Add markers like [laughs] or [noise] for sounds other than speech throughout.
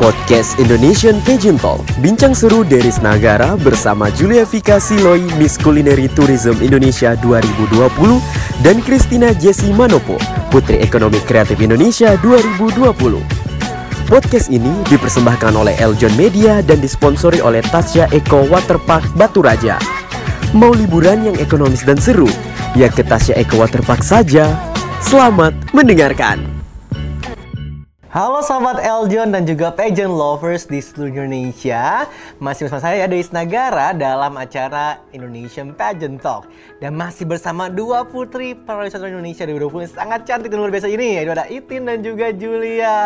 Podcast Indonesian Pageant Talk Bincang seru dari Nagara bersama Julia Vika Siloy Miss Culinary Tourism Indonesia 2020 Dan Christina Jessie Manopo Putri Ekonomi Kreatif Indonesia 2020 Podcast ini dipersembahkan oleh Eljon Media dan disponsori oleh Tasya Eco Waterpark Batu Raja. Mau liburan yang ekonomis dan seru? Ya ke Tasya Eco Waterpark saja. Selamat mendengarkan. Halo sahabat Eljon dan juga pageant lovers di seluruh Indonesia. Masih bersama saya Deis Nagara dalam acara Indonesian Pageant Talk. Dan masih bersama dua putri pariwisata Indonesia 2020 yang sangat cantik dan luar biasa ini Yaitu ada Itin dan juga Julia.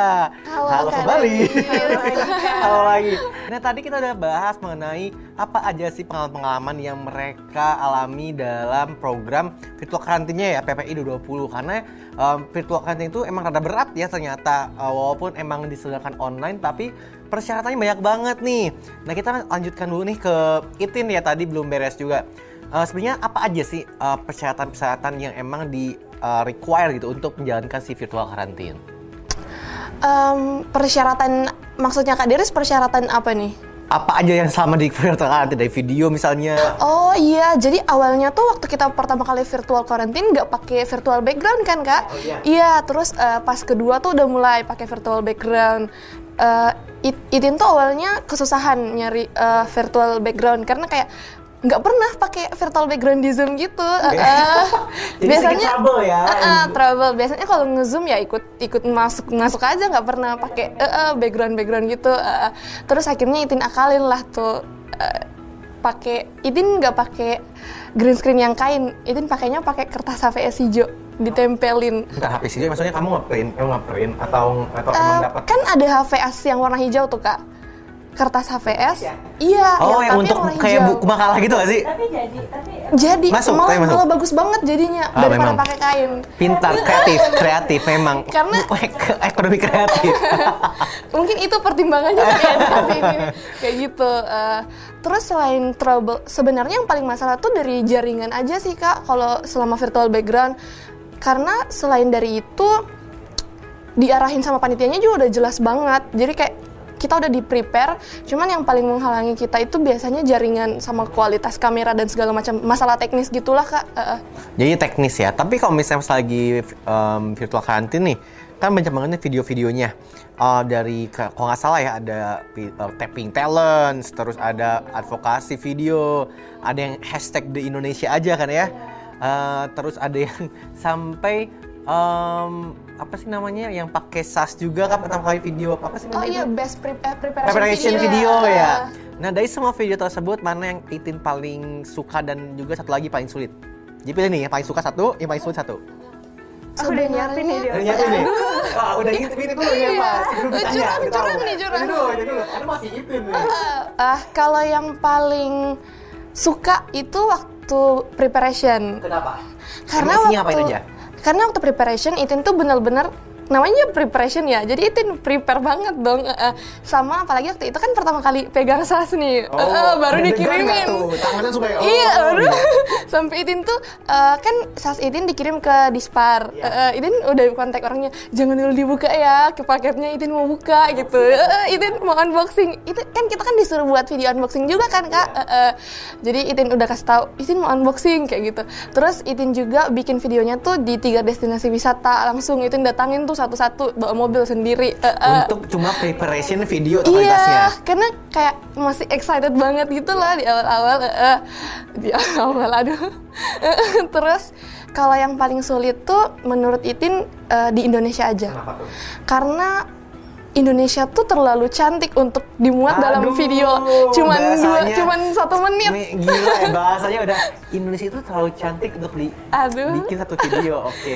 Halo, Halo kembali. Halo, [laughs] Halo lagi. Nah tadi kita udah bahas mengenai apa aja sih pengalaman-pengalaman yang mereka alami dalam program virtual karantinnya ya PPI 2020 Karena um, virtual karantina itu emang rada berat ya ternyata uh, walaupun emang diselenggarakan online tapi persyaratannya banyak banget nih. Nah kita lanjutkan dulu nih ke Itin ya tadi belum beres juga. Uh, Sebenarnya apa aja sih uh, persyaratan-persyaratan yang emang di uh, require gitu untuk menjalankan si virtual karantin? Em, persyaratan maksudnya Kak Deris persyaratan apa nih? Apa aja yang sama di [laughs] virtual karantin dari video misalnya? Oh iya, jadi awalnya tuh waktu kita pertama kali virtual quarantine nggak pakai virtual background kan kak? Oh, iya. Iya, terus eh, pas kedua tuh udah mulai pakai virtual background. It- Itin tuh awalnya kesusahan nyari eh, virtual background karena kayak nggak pernah pakai virtual background di Zoom gitu. Eh, eh, [laughs] Jadi sedikit trouble ya. eh, eh, trouble. Biasanya kalau nge-zoom ya ikut ikut masuk masuk aja nggak pernah pakai eh, eh, background background gitu. Eh. terus akhirnya Itin akalin lah tuh eh, pakai Itin nggak pakai green screen yang kain. Itin pakainya pakai kertas HVS hijau ditempelin. Bentar HP sih, maksudnya kamu ngeprint, kamu ngeprint atau atau emang Eh, dapat? kan ada HVS yang warna hijau tuh kak kertas HVS iya Oh, yang tapi untuk warna kayak hijau. buku makalah gitu gak sih? tapi jadi tapi jadi Masuk, malah, masuk. malah bagus banget jadinya Ah, daripada memang. pakai kain Pintar, kreatif, [laughs] kreatif memang. Karena- [laughs] Ek- ekonomi kreatif. [laughs] mungkin itu pertimbangannya kayak dikasih ini kayak gitu Eh, terus selain trouble sebenarnya yang paling masalah tuh dari jaringan aja sih kak kalau selama virtual background karena selain dari itu diarahin sama panitianya juga udah jelas banget jadi kayak kita udah di prepare cuman yang paling menghalangi kita itu biasanya jaringan sama kualitas kamera dan segala macam masalah teknis gitulah kak eh. Jadi teknis ya. Tapi kalau misalnya pas lagi um, virtual karantin nih, kan banyak banget video-videonya. Uh, dari kalau nggak salah ya ada uh, tapping talents, terus ada advokasi video, ada yang hashtag di Indonesia aja kan ya. Uh, terus ada yang [laughs] sampai um, apa sih namanya yang pakai SAS juga kan pertama kali video apa sih oh namanya iya itu? best pre- eh, preparation, preparation video, video ya. Eh, Nah dari semua video tersebut mana yang Itin paling suka dan juga satu lagi paling sulit? Jadi pilih nih yang paling suka satu, yang paling sulit satu. aku udah nyiapin nih dia Udah nyiapin nih? Wah udah gitu, ini dulu ya Pak. Sebelum Iya. ditanya, Curang, curang nih, curang. Ini dulu, ini dulu. Karena masih Itin nih. Ah, kalau yang paling suka itu waktu preparation. Kenapa? Karena Emosinya waktu ngapain aja? Karena waktu preparation Itin tuh benar-benar namanya preparation ya. Jadi Itin prepare banget dong. Eh. sama apalagi waktu itu kan pertama kali pegang sas nih. Eh, eh, baru deg-degan dikirimin. tuh? Tangannya suka ya, oh, iya, baru. [laughs] gitu. Sampai Itin tuh eh, kan sas Itin dikirim ke Dispar. Iya. Eh, eh, Itin udah kontak orangnya, jangan dulu dibuka ya, ke paketnya Itin mau buka gitu. Eh, eh, Itin mau unboxing. Itu kan kita kan disuruh buat video unboxing juga kan kak. Iya. Eh, eh. Jadi Itin udah kasih tahu, Itin mau unboxing kayak gitu. Terus Itin juga bikin videonya tuh di tiga destinasi wisata langsung Itin datangin tuh satu-satu bawa mobil sendiri. Eh, eh. Untuk cuma preparation video Iya, totalitasnya. karena kayak masih excited banget gitu lah di awal-awal. eh, eh. di awal aduh. Terus kalau yang paling sulit tuh menurut Itin eh, di Indonesia aja. Kenapa tuh? Karena Indonesia tuh terlalu cantik untuk dimuat dalam Aduh, video cuman dua, cuman satu menit. Me- Gila ya bahasanya udah Indonesia itu terlalu cantik untuk di Aduh. bikin satu video. Oke.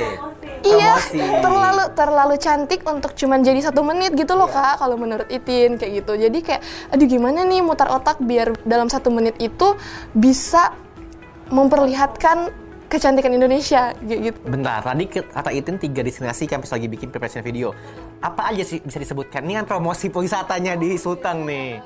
Iya, Promosi. terlalu terlalu cantik untuk cuman jadi satu menit gitu loh kak. Kalau menurut Itin kayak gitu. Jadi kayak, aduh gimana nih mutar otak biar dalam satu menit itu bisa memperlihatkan kecantikan Indonesia gitu. Bentar, tadi kata Itin tiga destinasi kampus lagi bikin preparation video. Apa aja sih bisa disebutkan? Ini kan promosi wisatanya di Sulteng nih.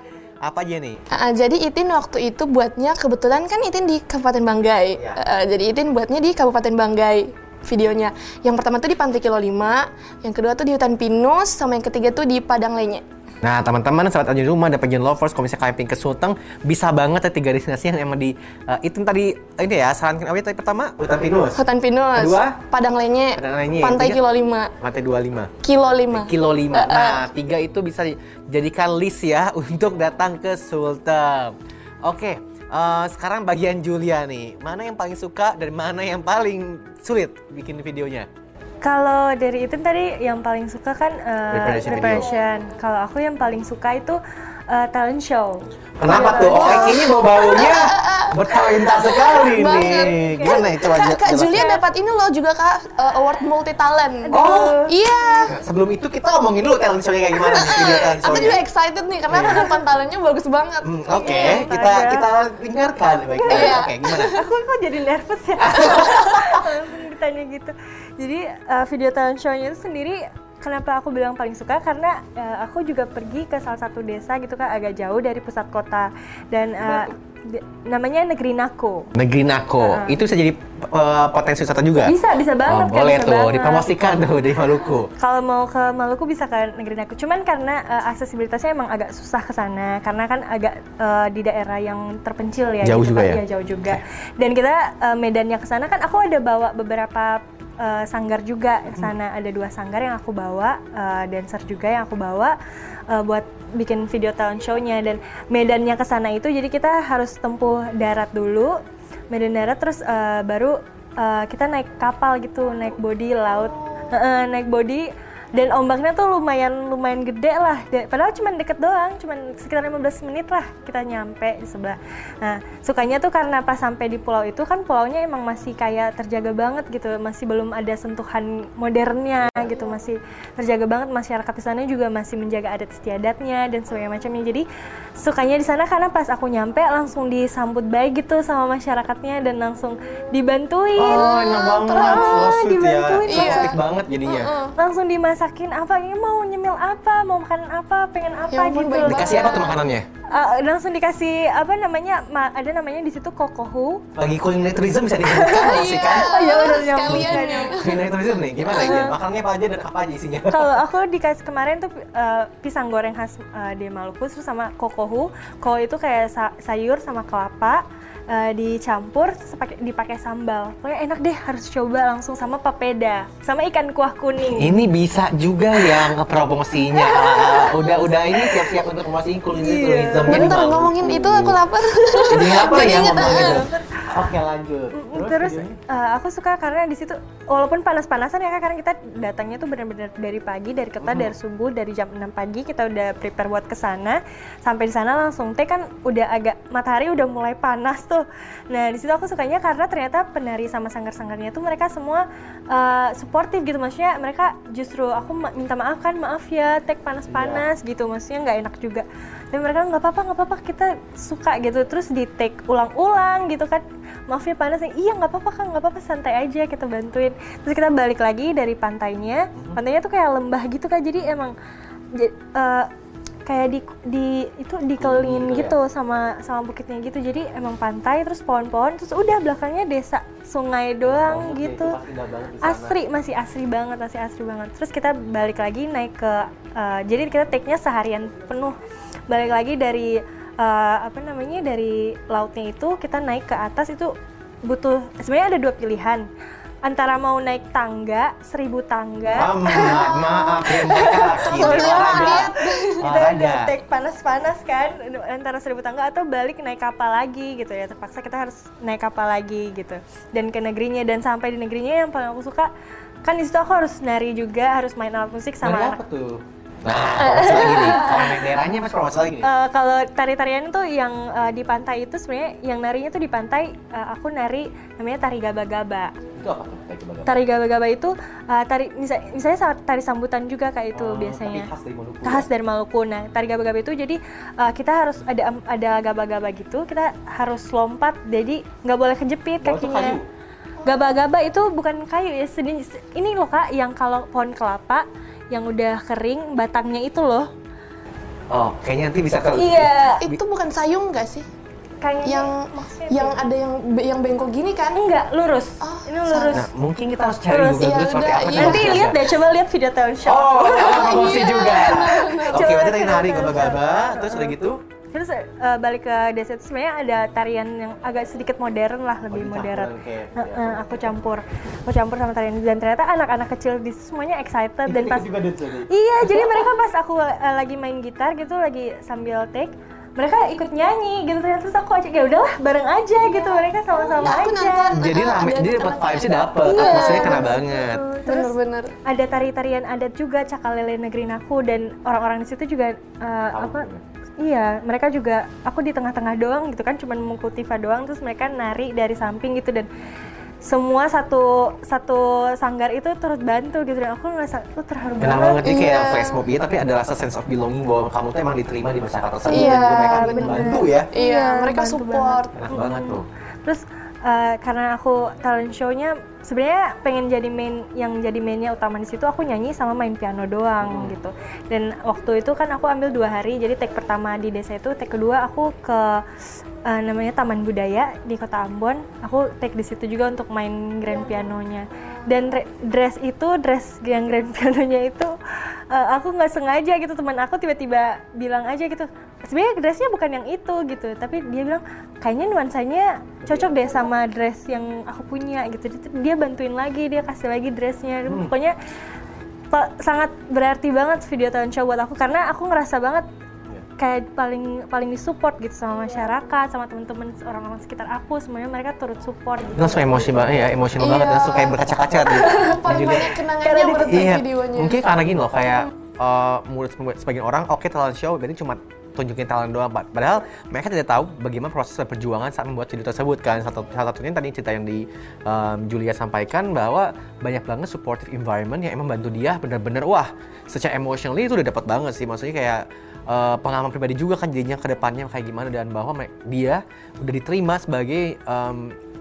Apa aja nih? Ah, jadi Itin waktu itu buatnya kebetulan kan Itin di Kabupaten Banggai. Iya. Ah, jadi Itin buatnya di Kabupaten Banggai videonya. Yang pertama tuh di Pantai Kilo 5, yang kedua tuh di Hutan Pinus, sama yang ketiga tuh di Padang Lenye. Nah, teman-teman sahabat Anjing Rumah dan penjual lovers kalau misalnya kalian pengen ke Sulteng, bisa banget ya tiga destinasi yang emang di eh, itu tadi ini ya sarankan apa ya tadi pertama? Hutan Pinus. Hutan Pinus, Kedua? Padang Lenye, Padang Lenye. Pantai Tiga? Kilo 5. Lantai 25. Kilo 5. Kilo 5. Nah, tiga itu bisa dijadikan list ya [laughs] untuk datang ke Sulteng. Oke, eh, sekarang bagian Julia nih. Mana yang paling suka dan mana yang paling sulit bikin videonya? Kalau dari itu tadi yang paling suka kan uh, Preparation. Kalau aku yang paling suka itu uh, talent show. Kenapa tuh? Oh, kayaknya bau baunya bertalenta sekali nih. Banget. Gimana ya? Coba Kak. Julia dapat ini loh juga Kak uh, award multi talent. Oh. Iya. Sebelum itu kita ngomongin dulu talent show-nya kayak gimana nih, [laughs] Aku juga excited nih karena penonton talentnya bagus banget. Hmm, Oke, Iya, kita kita dengarkan baik-baik. Iya. Oke, gimana? aku kok jadi nervous ya [laughs] langsung ditanya gitu jadi uh, video talent show-nya itu sendiri kenapa aku bilang paling suka karena uh, aku juga pergi ke salah satu desa gitu kan agak jauh dari pusat kota dan uh, di- namanya Negeri Nako Negeri Nako, itu bisa jadi uh, potensi wisata juga? bisa bisa banget Oh, kan boleh bisa tuh, banget. dipromosikan tuh dari Maluku. Kalau mau ke Maluku bisa ke Negeri Naku. Cuman karena uh, aksesibilitasnya emang agak susah ke sana karena kan agak uh, di daerah yang terpencil ya. Jauh gitu juga kan. ya? Iya, jauh juga. Dan kita uh, medannya ke sana kan aku ada bawa beberapa uh, sanggar juga ke sana. Ada dua sanggar yang aku bawa, uh, dancer juga yang aku bawa uh, buat bikin video talent show-nya dan medannya ke sana itu jadi kita harus tempuh darat dulu. Medan darat terus uh, baru uh, kita naik kapal gitu, naik body laut. Heeh, naik body dan ombaknya tuh lumayan lumayan gede lah. Da- padahal cuma deket doang cuma sekitar 15 menit lah kita nyampe di sebelah. Nah sukanya tuh karena pas sampai di pulau itu kan pulaunya emang masih kayak terjaga banget gitu. Masih belum ada sentuhan modernnya gitu. Masih terjaga banget. Masyarakat di sana juga masih menjaga adat istiadatnya dan sebagainya macamnya. Jadi sukanya di sana karena pas aku nyampe langsung disambut baik gitu sama masyarakatnya dan langsung dibantuin. Oh, enak banget. Ah, ya. dibantuin Iya. Positif banget jadinya. langsung dimasakin apa ini mau nyemil apa mau makan apa pengen apa Ya gitu Dikasih apa tuh makanannya? Uh, langsung dikasih apa namanya ma- ada namanya di situ kokohu Lagi kuliner tourism bisa disebutkan sih kan? Oh, iya, udah sekalian ya. Kuliner tourism nih, gimana ya? Makanannya apa aja dan apa aja isinya? kalau aku dikasih kemarin tuh uh, pisang goreng khas uh, di Maluku terus sama kokohu koko itu kayak sa- sayur sama kelapa uh, dicampur pakai dipakai sambal pokoknya enak deh harus coba langsung sama papeda sama ikan kuah kuning Ini bisa juga yang promosinya. Ah, [laughs] udah udah ini siap-siap untuk promosi kuliner Iya. tourism. Jadi Bentar Maluku. ngomongin itu aku lapar. Jadi apa [laughs] Jadi ya inget, ngomong gitu? Oke lanjut. Mm, Terus uh, aku suka karena di situ walaupun panas-panasan ya Kak, karena kita datangnya tuh benar-benar dari pagi dari kota dari subuh dari jam 6 pagi kita udah prepare buat ke sana. Sampai di sana langsung teh kan udah agak matahari udah mulai panas tuh. Nah, di situ aku sukanya karena ternyata penari sama sanggar-sanggarnya tuh mereka semua uh, suportif gitu. Maksudnya mereka justru aku ma- minta maaf kan maaf ya tek panas-panas gitu. Maksudnya nggak enak juga. Tapi mereka nggak apa-apa nggak apa-apa kita suka gitu. Terus di take ulang-ulang gitu kan maaf ya panas iya nggak apa-apa kan nggak apa-apa santai aja kita bantuin. Terus kita balik lagi dari pantainya. Pantainya tuh kayak lembah gitu kan jadi emang j- eh, kayak di di itu dikelilingin gitu ya? gitu sama sama bukitnya gitu. Jadi emang pantai terus pohon-pohon terus udah belakangnya desa sungai doang gitu. asri masih asri banget masih asri banget. Terus kita balik lagi naik ke eh, jadi kita take-nya seharian penuh. Balik lagi dari eh, apa namanya dari lautnya itu kita naik ke atas itu butuh sebenarnya ada dua pilihan. Antara mau naik tangga seribu tangga. Maaf, maaf [laughs] kita udah take panas-panas kan antara seribu tangga atau balik naik kapal lagi gitu ya. Terpaksa kita harus naik kapal lagi gitu. Dan ke negerinya dan sampai di negerinya yang paling aku suka kan di situ aku harus nari juga harus main alat musik Nari sama apa tuh? Nah, promosi lagi nih. Kalau main [laughs] daerahnya mas promosi lagi nih. Eh, kalau tari-tarian tuh yang eh, di pantai itu sebenarnya yang narinya tuh di pantai eh, aku nari namanya tari gaba-gaba Itu apa tuh? Kayak coba tari gaba-gaba itu eh, tari misal- misalnya saat tari sambutan juga kayak itu Oh, biasanya khas dari Maluku khas ya? dari Maluku. Nah, tari gaba-gaba itu jadi uh, kita harus ada ada gaba-gaba gitu, kita harus lompat, jadi nggak boleh kejepit itu kayu? kakinya. Gaba-gaba itu bukan kayu ya, sedih. Ini loh kak, yang kalau pohon kelapa yang udah kering batangnya itu loh. Oh, kayaknya nanti bisa ke Iya. Itu bukan sayung gak sih? kayak yang maksudnya yang ya? ada yang yang bengkok gini kan? enggak lurus. ini lurus. Nah, mungkin kita harus cari Terus, Google iya, seperti udah, apa. iya. coba. Nanti lihat deh, coba lihat video talent show. Oh, [laughs] promosi juga. Oke, Coba berarti tadi nari gaba-gaba, terus udah gitu. Terus eh, balik ke desa itu sebenarnya ada tarian yang agak sedikit modern lah, lebih dicampur modern. kayak- Heeh, aku campur, aku campur sama tarian itu. dan ternyata anak-anak kecil di situ semuanya excited dan pas iya jadi mereka pas aku eh, lagi main gitar gitu lagi sambil take mereka ikut nyanyi gitu ternyata terus aku ajak ya udahlah bareng aja gitu mereka sama-sama Nah, aku aja nonton. Jadi Ah, rame, ada jadi dapat vibes-nya dapet, Iya. atmosfernya kena banget. Terus Bener-bener. ada tari-tarian adat juga Cakalele Negeri Naku dan orang-orang di situ juga eh, apa Iya, mereka juga aku di tengah-tengah doang gitu kan cuman mengikuti Tifa doang terus mereka nari dari samping gitu dan semua satu satu sanggar itu turut bantu gitu dan aku ngerasa tuh terharu banget. banget, jadi kayak Iya. flash mob ya, tapi ada rasa sense of belonging bahwa kamu tuh emang diterima di masyarakat tersebut Iya, dan juga mereka bener. membantu ya. Iya, mereka bantu support. Enak banget tuh. Terus eh, karena aku talent show-nya sebenarnya pengen jadi main yang jadi mainnya utama di situ aku nyanyi sama main piano doang gitu. Dan waktu itu kan aku ambil dua hari jadi take pertama di desa itu, take kedua aku ke eh, namanya Taman Budaya di Kota Ambon. Aku take di situ juga untuk main grand pianonya. Dan re- dress itu dress yang grand [laughs] pianonya itu eh, aku nggak sengaja gitu teman aku tiba-tiba bilang aja gitu sebenarnya dressnya bukan yang itu gitu tapi dia bilang kayaknya nuansanya cocok deh sama dress yang aku punya gitu Dia- dia bantuin lagi dia kasih lagi dressnya pokoknya pa- sangat berarti banget video talent show buat aku karena aku ngerasa banget kayak paling paling disupport gitu sama masyarakat sama teman-teman orang-orang sekitar aku semuanya mereka turut support gitu. Itu langsung emosi banget ya, emosional Iya. banget, langsung kayak berkaca-kaca gitu. [laughs] Paling Jadi- banyak kenangannya menurut Iya, videonya. mungkin karena gini loh, kayak eh, menurut sebagian orang, oke talent show berarti cuma tunjukin talent doang, Pak. Padahal mereka tidak tahu bagaimana proses perjuangan saat membuat video tersebut kan. Satu, salah satunya tadi cerita yang di em, Julia sampaikan bahwa banyak banget supportive environment yang emang bantu dia bener-bener wah secara emotionally itu udah dapat banget sih. Maksudnya kayak eh, pengalaman pribadi juga kan jadinya ke depannya kayak gimana dan bahwa dia udah diterima sebagai em,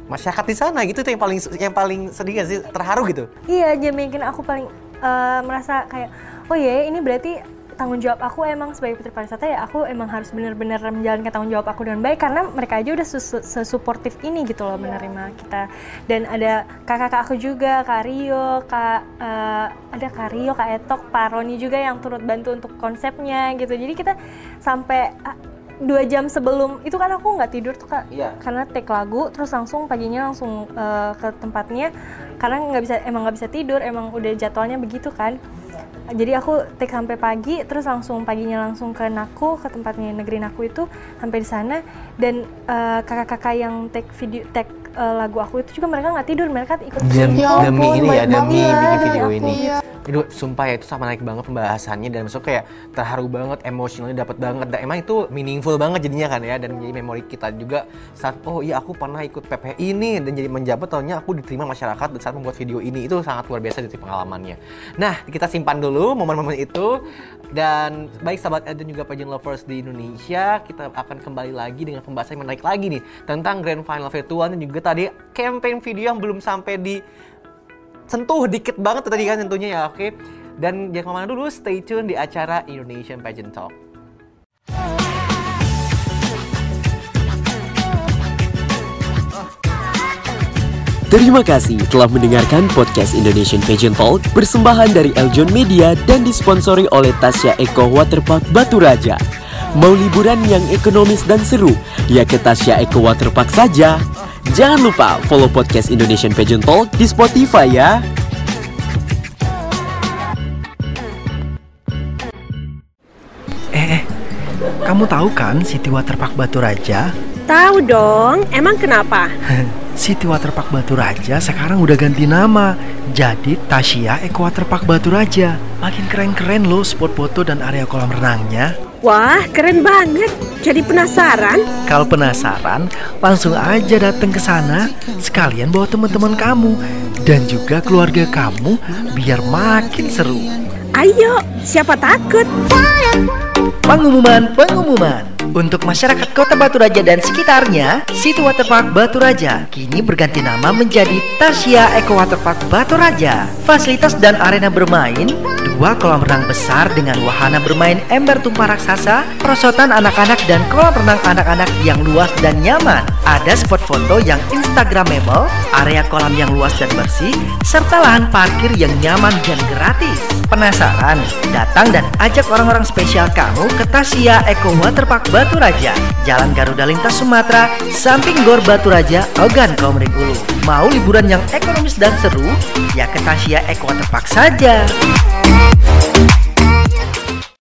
masyarakat di sana gitu itu yang paling yang paling sedih sih terharu gitu. Iya, jadi bikin aku paling eh, merasa kayak oh iya ini berarti tanggung jawab aku emang sebagai putri pariwisata ya aku emang harus benar-benar menjalankan tanggung jawab aku dengan baik karena mereka aja udah sesuportif ini gitu loh menerima kita. Dan ada kakak-kakak aku juga kak Rio kak eh, ada kak Rio kak Etok Pak Roni juga yang turut bantu untuk konsepnya gitu. Jadi kita sampai ah, dua jam sebelum itu kan aku nggak tidur tuh kak. Iya. karena take lagu terus langsung paginya langsung eh, ke tempatnya. Karena nggak bisa emang nggak bisa tidur emang udah jadwalnya begitu kan jadi aku take sampai pagi terus langsung paginya langsung ke Naku ke tempatnya negeri Naku itu sampai di sana. Dan eh, kakak-kakak yang take video take eh, lagu aku itu juga mereka nggak tidur mereka ikut Demi, Ya demi ini ya, demi bikin video ini. Itu sumpah ya itu sama naik banget pembahasannya dan masuk kayak terharu banget, emosionalnya dapat banget. Dan emang itu meaningful banget jadinya kan ya dan menjadi memori kita juga saat oh iya aku pernah ikut PPI ini dan jadi menjabat tahunnya aku diterima masyarakat saat membuat video ini itu sangat luar biasa dari pengalamannya. Nah, kita simpan dulu momen-momen itu dan baik sahabat Ed dan juga pageant lovers di Indonesia, kita akan kembali lagi dengan pembahasan yang menarik lagi nih tentang grand final virtual dan juga tadi campaign video yang belum sampai di sentuh dikit banget tadi kan tentunya ya oke dan jangan ke mana dulu stay tune di acara Indonesian Pageant Talk Terima kasih telah mendengarkan podcast Indonesian Pageant Talk persembahan dari Eljon Media dan disponsori oleh Tasya Eko Waterpark Batu Raja. Mau liburan yang ekonomis dan seru? Ya ke Tasya Eko Waterpark saja. Jangan lupa follow podcast Indonesian Pageant Talk di Spotify ya. Eh, eh, kamu tahu kan City Waterpark Batu Raja? Tahu dong, emang kenapa? [laughs] City Waterpark Batu Raja sekarang udah ganti nama jadi Tasya Eco Waterpark Batu Raja. Makin keren-keren loh spot foto dan area kolam renangnya. Wah, keren banget. Jadi penasaran? Kalau penasaran, langsung aja datang ke sana sekalian bawa teman-teman kamu dan juga keluarga kamu biar makin seru. Ayo, siapa takut? Pengumuman, pengumuman. Untuk masyarakat Kota Batu Raja dan sekitarnya, City Waterpark Batu Raja kini berganti nama menjadi Tasya Eco Waterpark Batu Raja. Fasilitas dan arena bermain, dua kolam renang besar dengan wahana bermain ember tumpah raksasa, perosotan anak-anak dan kolam renang anak-anak yang luas dan nyaman. Ada spot foto yang instagramable, area kolam yang luas dan bersih, serta lahan parkir yang nyaman dan gratis. Penasaran? Datang dan ajak orang-orang spesial kamu ke Tasya Eco Waterpark Batu Raja, Jalan Garuda Lintas Sumatera, samping Gor Batu Raja, Ogan Komering Ulu. Mau liburan yang ekonomis dan seru? Ya ke Tasya Eco Waterpark saja.